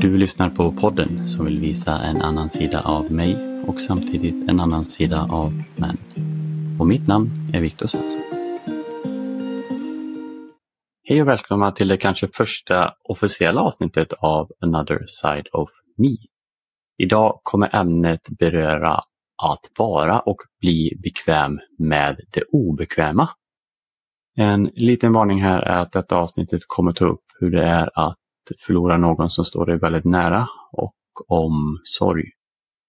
Du lyssnar på podden som vill visa en annan sida av mig och samtidigt en annan sida av män. Och mitt namn är Viktor Svensson. Hej och välkomna till det kanske första officiella avsnittet av Another Side of Me. Idag kommer ämnet beröra att vara och bli bekväm med det obekväma. En liten varning här är att detta avsnittet kommer ta upp hur det är att förlora någon som står dig väldigt nära och om sorg.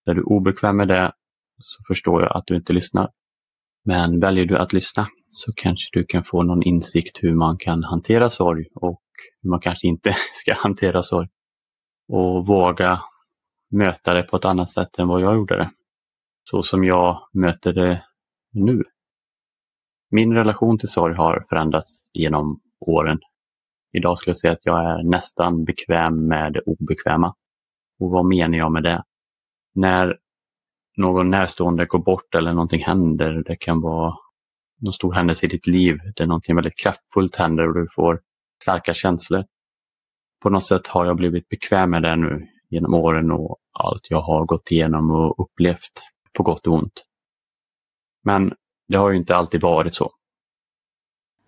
Är du obekväm med det så förstår jag att du inte lyssnar. Men väljer du att lyssna så kanske du kan få någon insikt hur man kan hantera sorg och hur man kanske inte ska hantera sorg. Och våga möta det på ett annat sätt än vad jag gjorde det. Så som jag möter det nu. Min relation till sorg har förändrats genom åren. Idag skulle jag säga att jag är nästan bekväm med det obekväma. Och vad menar jag med det? När någon närstående går bort eller någonting händer, det kan vara någon stor händelse i ditt liv där någonting väldigt kraftfullt händer och du får starka känslor. På något sätt har jag blivit bekväm med det nu genom åren och allt jag har gått igenom och upplevt på gott och ont. Men det har ju inte alltid varit så.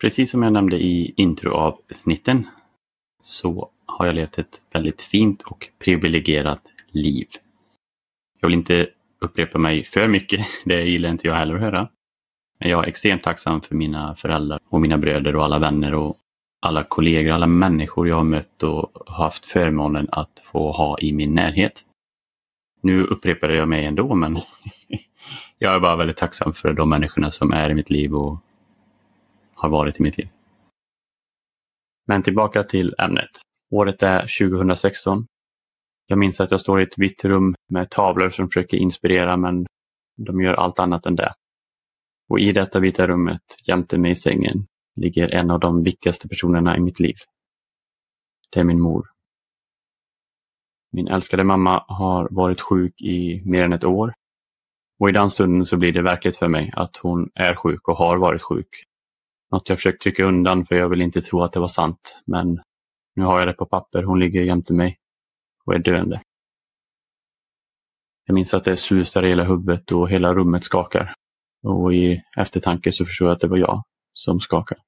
Precis som jag nämnde i introavsnitten så har jag levt ett väldigt fint och privilegierat liv. Jag vill inte upprepa mig för mycket, det gillar inte jag heller att höra. Men jag är extremt tacksam för mina föräldrar och mina bröder och alla vänner och alla kollegor, alla människor jag har mött och haft förmånen att få ha i min närhet. Nu upprepade jag mig ändå, men jag är bara väldigt tacksam för de människorna som är i mitt liv och har varit i mitt liv. Men tillbaka till ämnet. Året är 2016. Jag minns att jag står i ett vitt rum med tavlor som försöker inspirera men de gör allt annat än det. Och i detta vita rummet, jämte mig i sängen, ligger en av de viktigaste personerna i mitt liv. Det är min mor. Min älskade mamma har varit sjuk i mer än ett år. Och i den stunden så blir det verkligt för mig att hon är sjuk och har varit sjuk. Något jag försökt trycka undan för jag vill inte tro att det var sant. Men nu har jag det på papper. Hon ligger jämte mig och är döende. Jag minns att det susar i hela huvudet och hela rummet skakar. Och i eftertanke så förstår jag att det var jag som skakade.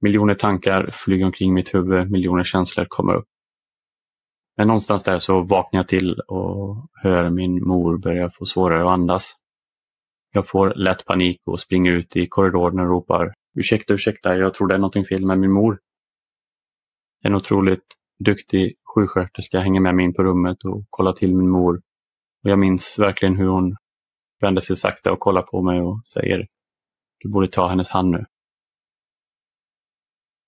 Miljoner tankar flyger omkring mitt huvud, miljoner känslor kommer upp. Men någonstans där så vaknar jag till och hör min mor börja få svårare att andas. Jag får lätt panik och springer ut i korridoren och ropar Ursäkta, ursäkta, jag tror det är någonting fel med min mor. En otroligt duktig sjuksköterska hänger med mig in på rummet och kollar till min mor. Och Jag minns verkligen hur hon vänder sig sakta och kollar på mig och säger Du borde ta hennes hand nu.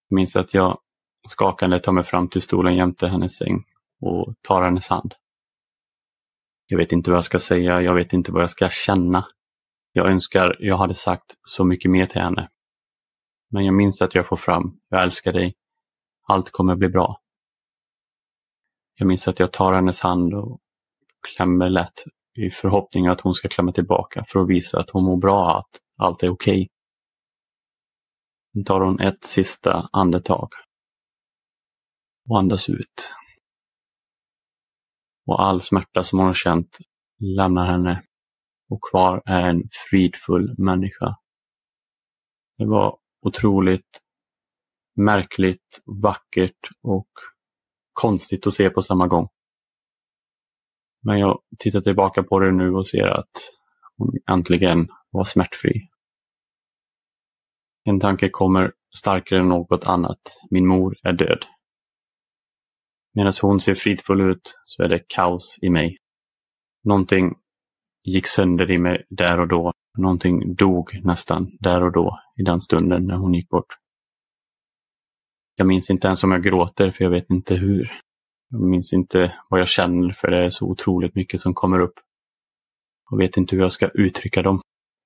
Jag minns att jag skakande tar mig fram till stolen jämte hennes säng och tar hennes hand. Jag vet inte vad jag ska säga, jag vet inte vad jag ska känna. Jag önskar jag hade sagt så mycket mer till henne. Men jag minns att jag får fram, jag älskar dig. Allt kommer bli bra. Jag minns att jag tar hennes hand och klämmer lätt i förhoppning att hon ska klämma tillbaka för att visa att hon mår bra, att allt är okej. Okay. Sen tar hon ett sista andetag och andas ut. Och all smärta som hon har känt lämnar henne och kvar är en fridfull människa. Det var otroligt märkligt, vackert och konstigt att se på samma gång. Men jag tittar tillbaka på det nu och ser att hon äntligen var smärtfri. En tanke kommer starkare än något annat. Min mor är död. Medan hon ser fridfull ut så är det kaos i mig. Någonting gick sönder i mig där och då. Någonting dog nästan där och då i den stunden när hon gick bort. Jag minns inte ens om jag gråter för jag vet inte hur. Jag minns inte vad jag känner för det är så otroligt mycket som kommer upp. Jag vet inte hur jag ska uttrycka dem.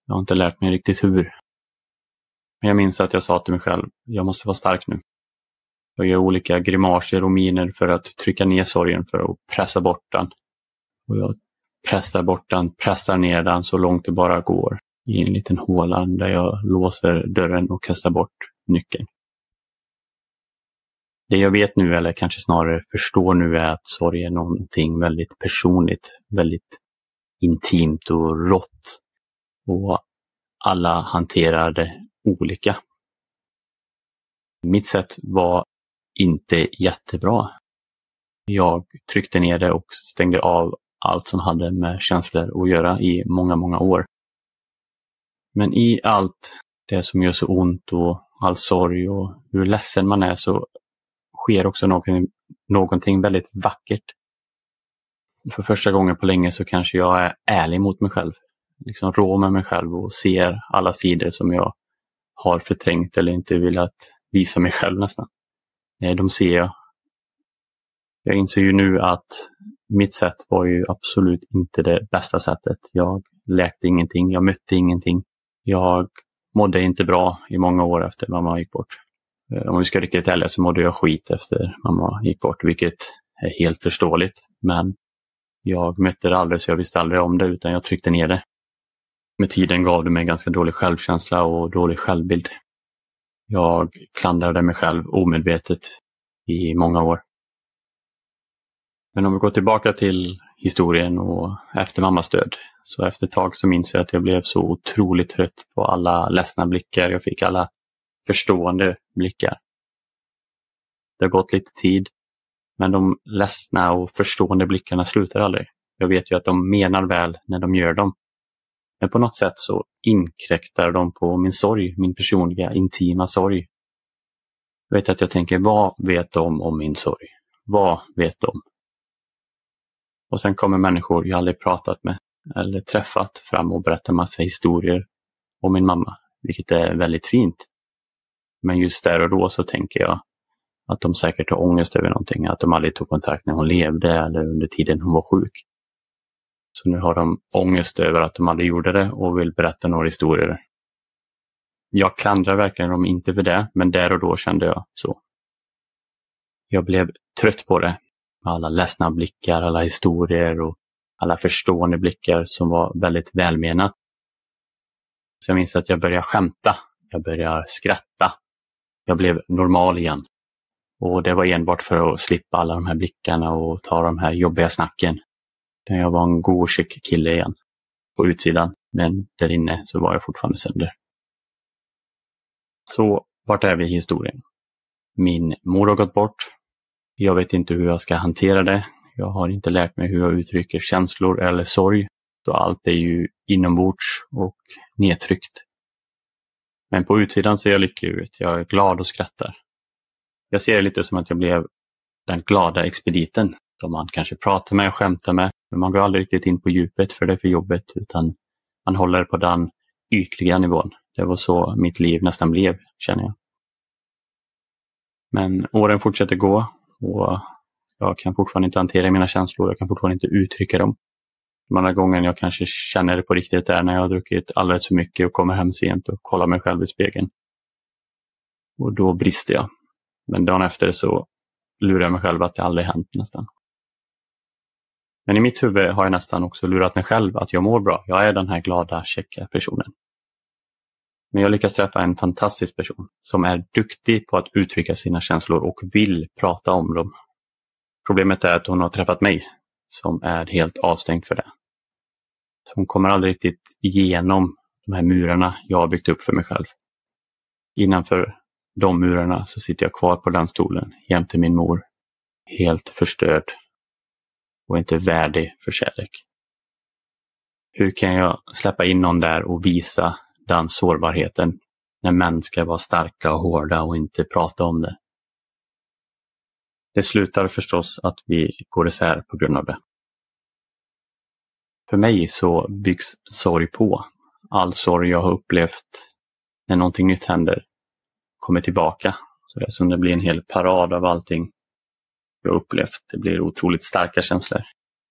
Jag har inte lärt mig riktigt hur. Men jag minns att jag sa till mig själv, jag måste vara stark nu. Jag gör olika grimaser och miner för att trycka ner sorgen, för att pressa bort den. Och jag pressar bort den, pressar ner den så långt det bara går i en liten håla där jag låser dörren och kastar bort nyckeln. Det jag vet nu, eller kanske snarare förstår nu, är att sorg är någonting väldigt personligt, väldigt intimt och rått. Och alla hanterar det olika. Mitt sätt var inte jättebra. Jag tryckte ner det och stängde av allt som hade med känslor att göra i många, många år. Men i allt det som gör så ont och all sorg och hur ledsen man är så sker också någonting, någonting väldigt vackert. För första gången på länge så kanske jag är ärlig mot mig själv. Liksom rå med mig själv och ser alla sidor som jag har förträngt eller inte velat visa mig själv nästan. Eh, de ser jag. Jag inser ju nu att mitt sätt var ju absolut inte det bästa sättet. Jag läkte ingenting, jag mötte ingenting. Jag mådde inte bra i många år efter mamma gick bort. Eh, om vi ska riktigt ärliga så mådde jag skit efter mamma gick bort, vilket är helt förståeligt. Men jag mötte det aldrig så jag visste aldrig om det utan jag tryckte ner det. Med tiden gav det mig ganska dålig självkänsla och dålig självbild. Jag klandrade mig själv omedvetet i många år. Men om vi går tillbaka till historien och efter mammas död. Så efter ett tag så minns jag att jag blev så otroligt trött på alla ledsna blickar. Jag fick alla förstående blickar. Det har gått lite tid, men de ledsna och förstående blickarna slutar aldrig. Jag vet ju att de menar väl när de gör dem. Men på något sätt så inkräktar de på min sorg, min personliga intima sorg. Jag vet att jag tänker, vad vet de om min sorg? Vad vet de? Och sen kommer människor jag aldrig pratat med eller träffat fram och berättar massa historier om min mamma, vilket är väldigt fint. Men just där och då så tänker jag att de säkert har ångest över någonting, att de aldrig tog kontakt när hon levde eller under tiden hon var sjuk. Så nu har de ångest över att de aldrig gjorde det och vill berätta några historier. Jag klandrar verkligen dem inte för det, men där och då kände jag så. Jag blev trött på det. Alla ledsna blickar, alla historier och alla förstående blickar som var väldigt välmenat. Så jag minns att jag började skämta. Jag började skratta. Jag blev normal igen. Och det var enbart för att slippa alla de här blickarna och ta de här jobbiga snacken. Jag var en god chic kille igen. På utsidan. Men där inne så var jag fortfarande sönder. Så vart är vi i historien? Min mor har gått bort. Jag vet inte hur jag ska hantera det. Jag har inte lärt mig hur jag uttrycker känslor eller sorg. Så allt är ju inombords och nedtryckt. Men på utsidan ser jag lycklig ut. Jag är glad och skrattar. Jag ser det lite som att jag blev den glada expediten som man kanske pratar med och skämtar med. Men man går aldrig riktigt in på djupet för det är för jobbet utan man håller på den ytliga nivån. Det var så mitt liv nästan blev, känner jag. Men åren fortsätter gå och jag kan fortfarande inte hantera mina känslor. Jag kan fortfarande inte uttrycka dem. De andra gången jag kanske känner det på riktigt är när jag har druckit alldeles för mycket och kommer hem sent och kollar mig själv i spegeln. Och då brister jag. Men dagen efter så lurar jag mig själv att det aldrig hänt nästan. Men i mitt huvud har jag nästan också lurat mig själv att jag mår bra. Jag är den här glada, käcka personen. Men jag lyckas träffa en fantastisk person som är duktig på att uttrycka sina känslor och vill prata om dem. Problemet är att hon har träffat mig som är helt avstängd för det. Så hon kommer aldrig riktigt igenom de här murarna jag har byggt upp för mig själv. Innanför de murarna så sitter jag kvar på den stolen jämte min mor. Helt förstörd och inte värdig för kärlek. Hur kan jag släppa in någon där och visa den sårbarheten när män ska vara starka och hårda och inte prata om det? Det slutar förstås att vi går isär på grund av det. För mig så byggs sorg på. All sorg jag har upplevt när någonting nytt händer kommer tillbaka. Så det är som det blir en hel parad av allting jag upplevt. Det blir otroligt starka känslor.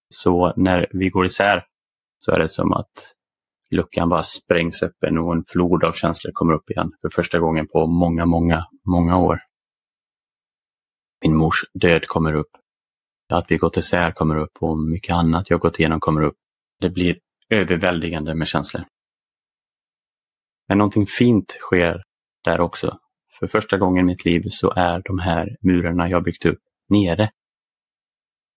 Så när vi går isär så är det som att luckan bara sprängs öppen och en flod av känslor kommer upp igen för första gången på många, många, många år. Min mors död kommer upp. Att vi gått isär kommer upp och mycket annat jag gått igenom kommer upp. Det blir överväldigande med känslor. Men någonting fint sker där också. För första gången i mitt liv så är de här murarna jag byggt upp nere.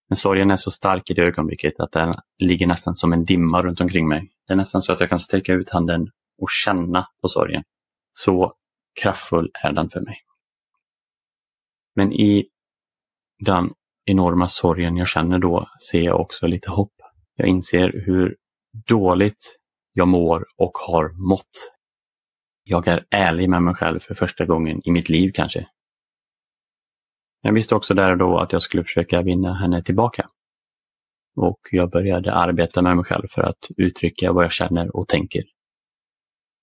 Men sorgen är så stark i det ögonblicket att den ligger nästan som en dimma runt omkring mig. Det är nästan så att jag kan sträcka ut handen och känna på sorgen. Så kraftfull är den för mig. Men i den enorma sorgen jag känner då ser jag också lite hopp. Jag inser hur dåligt jag mår och har mått. Jag är ärlig med mig själv för första gången i mitt liv kanske. Jag visste också där och då att jag skulle försöka vinna henne tillbaka. Och jag började arbeta med mig själv för att uttrycka vad jag känner och tänker.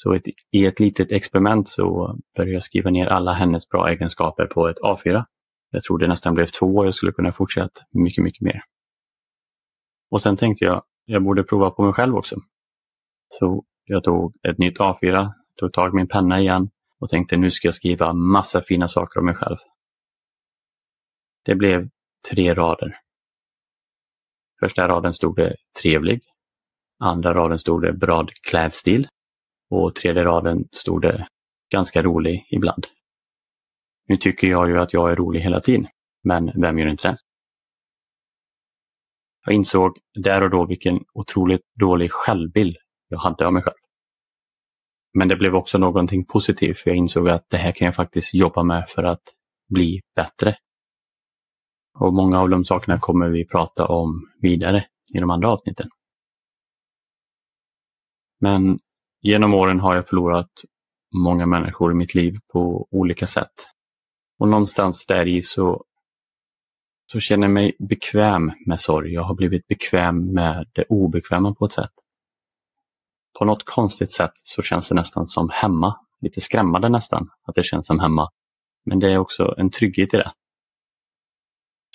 Så ett, i ett litet experiment så började jag skriva ner alla hennes bra egenskaper på ett A4. Jag tror det nästan blev två och jag skulle kunna fortsätta mycket, mycket mer. Och sen tänkte jag, jag borde prova på mig själv också. Så jag tog ett nytt A4, tog tag i min penna igen och tänkte nu ska jag skriva massa fina saker om mig själv. Det blev tre rader. Första raden stod det trevlig. Andra raden stod det bra klädstil. Och tredje raden stod det ganska rolig ibland. Nu tycker jag ju att jag är rolig hela tiden, men vem gör inte det? Jag insåg där och då vilken otroligt dålig självbild jag hade av mig själv. Men det blev också någonting positivt för jag insåg att det här kan jag faktiskt jobba med för att bli bättre. Och många av de sakerna kommer vi prata om vidare i de andra avsnitten. Men genom åren har jag förlorat många människor i mitt liv på olika sätt. Och någonstans där i så, så känner jag mig bekväm med sorg. Jag har blivit bekväm med det obekväma på ett sätt. På något konstigt sätt så känns det nästan som hemma. Lite skrämmande nästan att det känns som hemma. Men det är också en trygghet i det.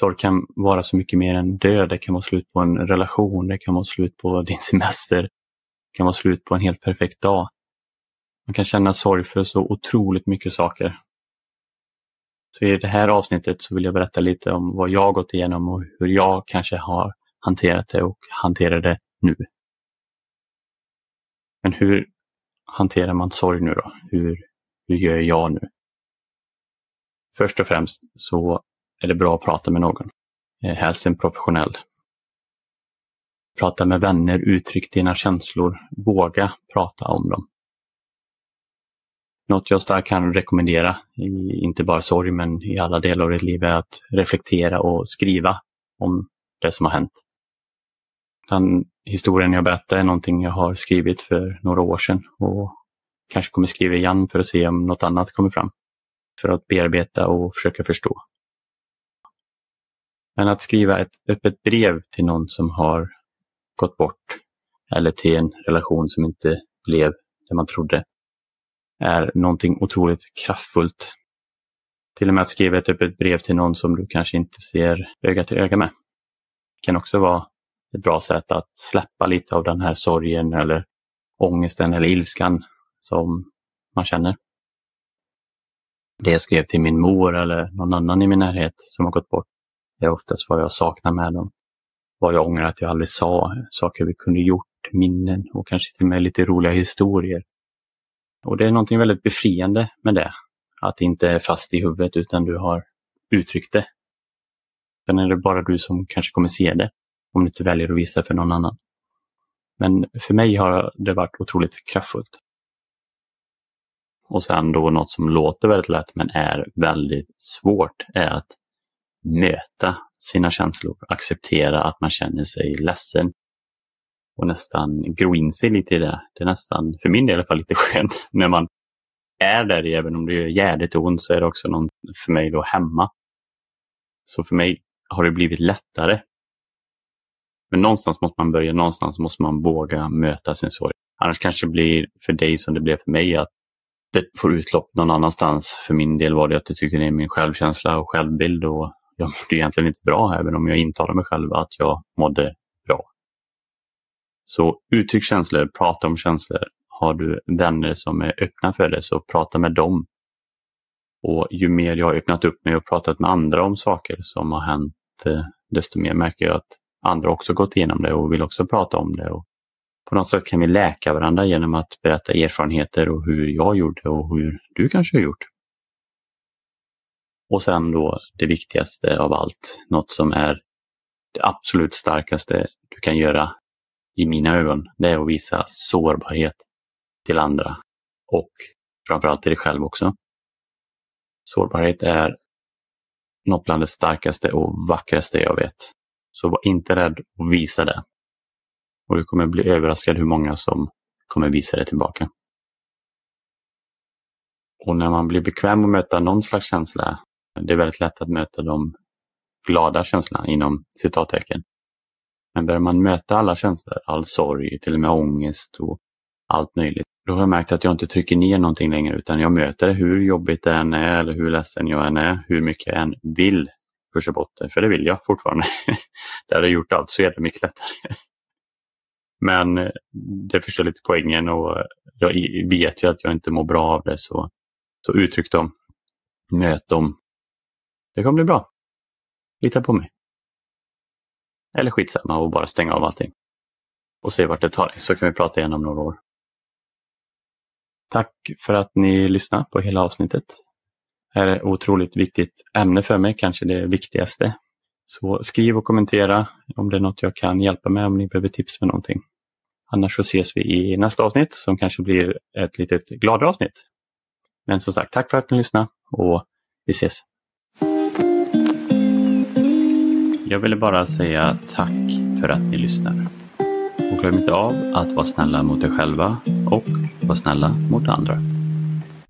Sorg kan vara så mycket mer än död. Det kan vara slut på en relation, det kan vara slut på din semester, det kan vara slut på en helt perfekt dag. Man kan känna sorg för så otroligt mycket saker. Så i det här avsnittet så vill jag berätta lite om vad jag gått igenom och hur jag kanske har hanterat det och hanterar det nu. Men hur hanterar man sorg nu då? Hur, hur gör jag nu? Först och främst så är det bra att prata med någon. Eh, helst en professionell. Prata med vänner, uttryck dina känslor, våga prata om dem. Något jag starkt kan rekommendera, inte bara sorg men i alla delar av ditt liv, är att reflektera och skriva om det som har hänt. Den historien jag berättar är någonting jag har skrivit för några år sedan och kanske kommer skriva igen för att se om något annat kommer fram. För att bearbeta och försöka förstå. Men att skriva ett öppet brev till någon som har gått bort eller till en relation som inte blev det man trodde är någonting otroligt kraftfullt. Till och med att skriva ett öppet brev till någon som du kanske inte ser öga till öga med kan också vara ett bra sätt att släppa lite av den här sorgen eller ångesten eller ilskan som man känner. Det jag skrev till min mor eller någon annan i min närhet som har gått bort är oftast vad jag saknar med dem. Vad jag ångrar att jag aldrig sa, saker vi kunde gjort, minnen och kanske till och med lite roliga historier. Och det är någonting väldigt befriande med det. Att det inte är fast i huvudet utan du har uttryckt det. Sen är det bara du som kanske kommer se det om du inte väljer att visa det för någon annan. Men för mig har det varit otroligt kraftfullt. Och sen då något som låter väldigt lätt men är väldigt svårt är att möta sina känslor, acceptera att man känner sig ledsen och nästan gro in sig lite i det. Det är nästan, för min del i alla fall, lite skönt när man är där, även om det gör jävligt ont så är det också någon för mig då hemma. Så för mig har det blivit lättare. Men någonstans måste man börja, någonstans måste man våga möta sin sorg. Annars kanske det blir för dig som det blev för mig, att det får utlopp någon annanstans. För min del var det att jag tyckte ner min självkänsla och självbild och jag mådde egentligen inte bra även om jag intalar mig själv att jag mådde bra. Så uttryck känslor, prata om känslor. Har du vänner som är öppna för det så prata med dem. Och ju mer jag har öppnat upp mig och pratat med andra om saker som har hänt, eh, desto mer märker jag att andra också gått igenom det och vill också prata om det. Och på något sätt kan vi läka varandra genom att berätta erfarenheter och hur jag gjorde och hur du kanske har gjort. Och sen då det viktigaste av allt, något som är det absolut starkaste du kan göra i mina ögon, det är att visa sårbarhet till andra och framförallt till dig själv också. Sårbarhet är något bland det starkaste och vackraste jag vet. Så var inte rädd att visa det. Och du kommer bli överraskad hur många som kommer visa det tillbaka. Och när man blir bekväm att möta någon slags känsla, det är väldigt lätt att möta de glada känslorna inom citattecken. Men börjar man möta alla känslor, all sorg, till och med ångest och allt möjligt, då har jag märkt att jag inte trycker ner någonting längre utan jag möter det hur jobbigt det än är eller hur ledsen jag än är, hur mycket jag än vill pusha bort det, för det vill jag fortfarande. det hade gjort allt så jävla mycket lättare. Men eh, det förstör lite poängen och jag vet ju att jag inte mår bra av det så, så uttryck dem, möt dem. Det kommer bli bra. Lita på mig. Eller skitsamma och bara stänga av allting. Och se vart det tar dig, så kan vi prata igen om några år. Tack för att ni lyssnade på hela avsnittet. Det här är ett otroligt viktigt ämne för mig, kanske det viktigaste. Så skriv och kommentera om det är något jag kan hjälpa med, om ni behöver tips med någonting. Annars så ses vi i nästa avsnitt som kanske blir ett litet gladare avsnitt. Men som sagt, tack för att ni lyssnade och vi ses. Jag ville bara säga tack för att ni lyssnar. Och glöm inte av att vara snälla mot er själva och vara snälla mot andra.